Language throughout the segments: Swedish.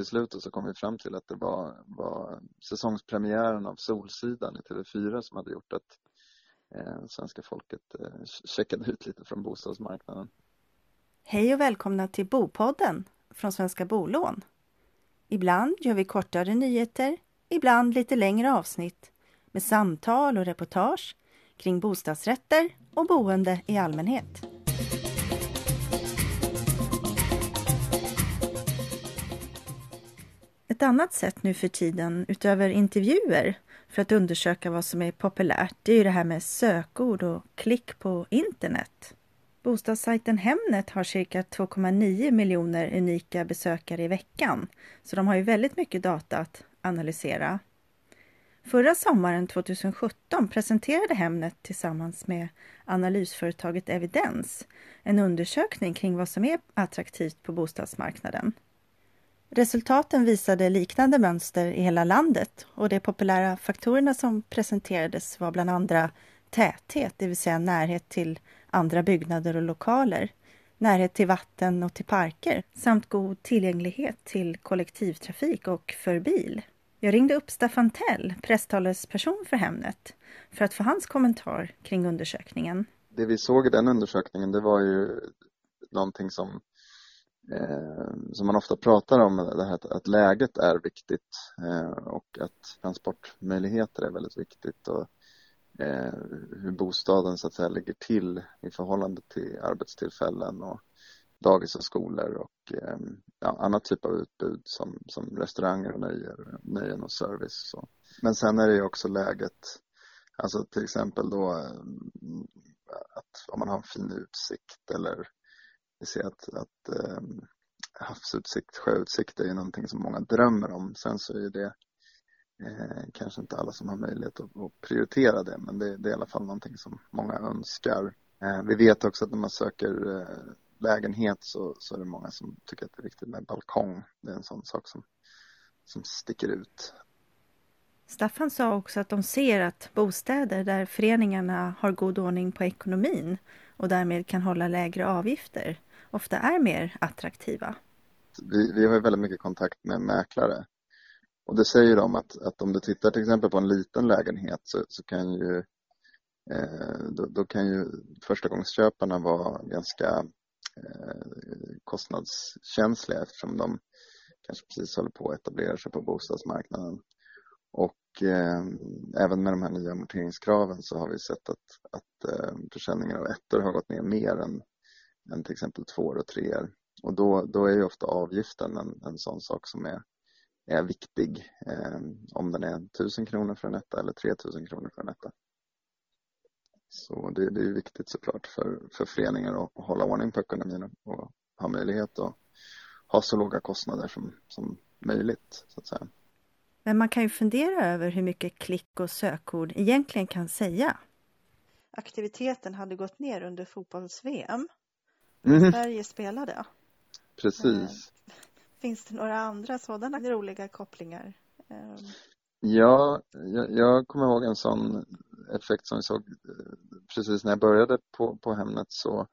till slut så kom vi fram till att det var, var säsongspremiären av Solsidan i TV4 som hade gjort att eh, svenska folket eh, checkade ut lite från bostadsmarknaden. Hej och välkomna till Bopodden från Svenska Bolån. Ibland gör vi kortare nyheter, ibland lite längre avsnitt med samtal och reportage kring bostadsrätter och boende i allmänhet. Ett annat sätt nu för tiden, utöver intervjuer, för att undersöka vad som är populärt, det är ju det här med sökord och klick på internet. Bostadssajten Hemnet har cirka 2,9 miljoner unika besökare i veckan, så de har ju väldigt mycket data att analysera. Förra sommaren 2017 presenterade Hemnet tillsammans med analysföretaget Evidens en undersökning kring vad som är attraktivt på bostadsmarknaden. Resultaten visade liknande mönster i hela landet och de populära faktorerna som presenterades var bland andra täthet, det vill säga närhet till andra byggnader och lokaler, närhet till vatten och till parker samt god tillgänglighet till kollektivtrafik och för bil. Jag ringde upp Staffan Tell, presstalesperson för Hemnet, för att få hans kommentar kring undersökningen. Det vi såg i den undersökningen det var ju någonting som Eh, som man ofta pratar om, det här att, att läget är viktigt eh, och att transportmöjligheter är väldigt viktigt och eh, hur bostaden så att säga ligger till i förhållande till arbetstillfällen och dagis och skolor och eh, ja, annat typ av utbud som, som restauranger och nöjer, nöjen och service. Så. Men sen är det ju också läget, alltså till exempel då eh, att om man har en fin utsikt eller vi ser att, att eh, havsutsikt, sjöutsikt är ju någonting som många drömmer om. Sen så är det eh, kanske inte alla som har möjlighet att, att prioritera det, men det, det, är i alla fall någonting som många önskar. Eh, vi vet också att när man söker eh, lägenhet så, så är det många som tycker att det är viktigt med balkong. Det är en sån sak som, som sticker ut. Staffan sa också att de ser att bostäder där föreningarna har god ordning på ekonomin och därmed kan hålla lägre avgifter ofta är mer attraktiva. Vi, vi har väldigt mycket kontakt med mäklare och det säger de att, att om du tittar till exempel på en liten lägenhet så, så kan ju eh, då, då, kan ju förstagångsköparna vara ganska eh, kostnadskänsliga eftersom de kanske precis håller på att etablera sig på bostadsmarknaden. Och eh, även med de här nya amorteringskraven så har vi sett att, att eh, försäljningen av ettor har gått ner mer än, än till exempel tvåor och treor. Och då, då är ju ofta avgiften en, en sån sak som är, är viktig. Eh, om den är 1000 kronor för en etta eller 3000 kronor för en etta. Så det, det är viktigt såklart för, för föreningar att, att hålla ordning på ekonomin och, och ha möjlighet att ha så låga kostnader som, som möjligt så att säga. Men man kan ju fundera över hur mycket klick och sökord egentligen kan säga. Aktiviteten hade gått ner under fotbolls-VM. Mm. Sverige spelade. Precis. Eh, finns det några andra sådana roliga kopplingar? Eh, ja, jag, jag kommer ihåg en sån effekt som vi såg eh, precis när jag började på, på Hemnet så,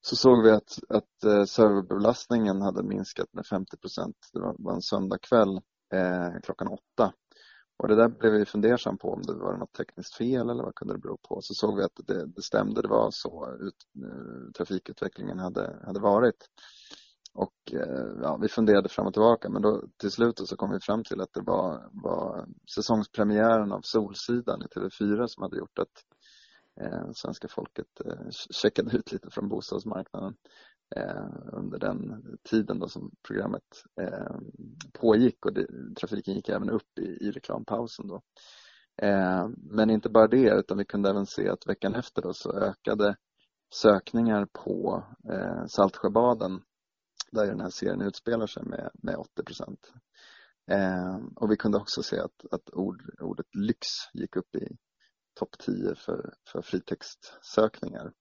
så såg vi att, att serverbelastningen hade minskat med 50 procent. Det var, var en söndagkväll eh, klockan åtta. Och det där blev vi fundersam på om det var något tekniskt fel eller vad kunde det bero på. Så såg vi att det, det stämde, det var så ut, eh, trafikutvecklingen hade, hade varit. Och eh, ja, vi funderade fram och tillbaka men då till slut så kom vi fram till att det var, var säsongspremiären av Solsidan i TV4 som hade gjort att Eh, svenska folket eh, checkade ut lite från bostadsmarknaden eh, under den tiden då som programmet eh, pågick och det, trafiken gick även upp i, i reklampausen då. Eh, men inte bara det utan vi kunde även se att veckan efter då så ökade sökningar på eh, Saltsjöbaden där den här serien utspelar sig med, med 80 procent. Eh, och vi kunde också se att, att ord, ordet lyx gick upp i topp 10 för, för fritextsökningar.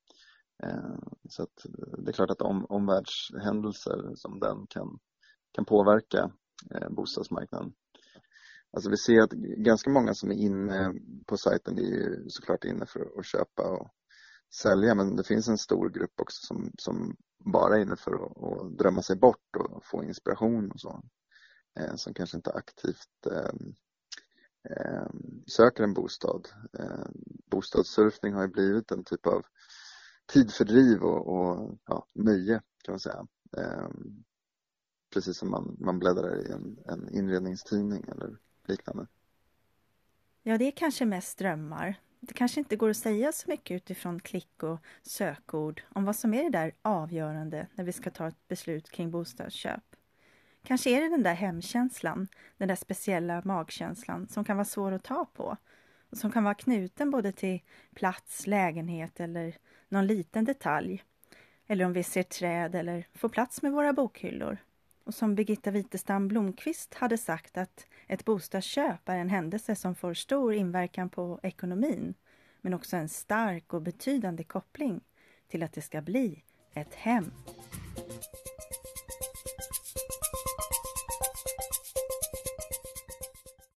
Eh, så att eh, det är klart att om, omvärldshändelser som den kan, kan påverka eh, bostadsmarknaden. Alltså vi ser att ganska många som är inne på sajten är ju såklart inne för att köpa och sälja men det finns en stor grupp också som, som bara är inne för att, att drömma sig bort och få inspiration och så. som kanske inte aktivt eh, Ehm, söker en bostad. Ehm, bostadssurfning har ju blivit en typ av tidfördriv och, och ja, nöje kan man säga. Ehm, precis som man, man bläddrar i en, en inredningstidning eller liknande. Ja, det är kanske mest drömmar. Det kanske inte går att säga så mycket utifrån klick och sökord om vad som är det där avgörande när vi ska ta ett beslut kring bostadsköp. Kanske är det den där hemkänslan, den där speciella magkänslan som kan vara svår att ta på och som kan vara knuten både till plats, lägenhet eller någon liten detalj. Eller om vi ser träd eller får plats med våra bokhyllor. Och som Birgitta Witestam Blomqvist hade sagt att ett bostadsköp är en händelse som får stor inverkan på ekonomin men också en stark och betydande koppling till att det ska bli ett hem.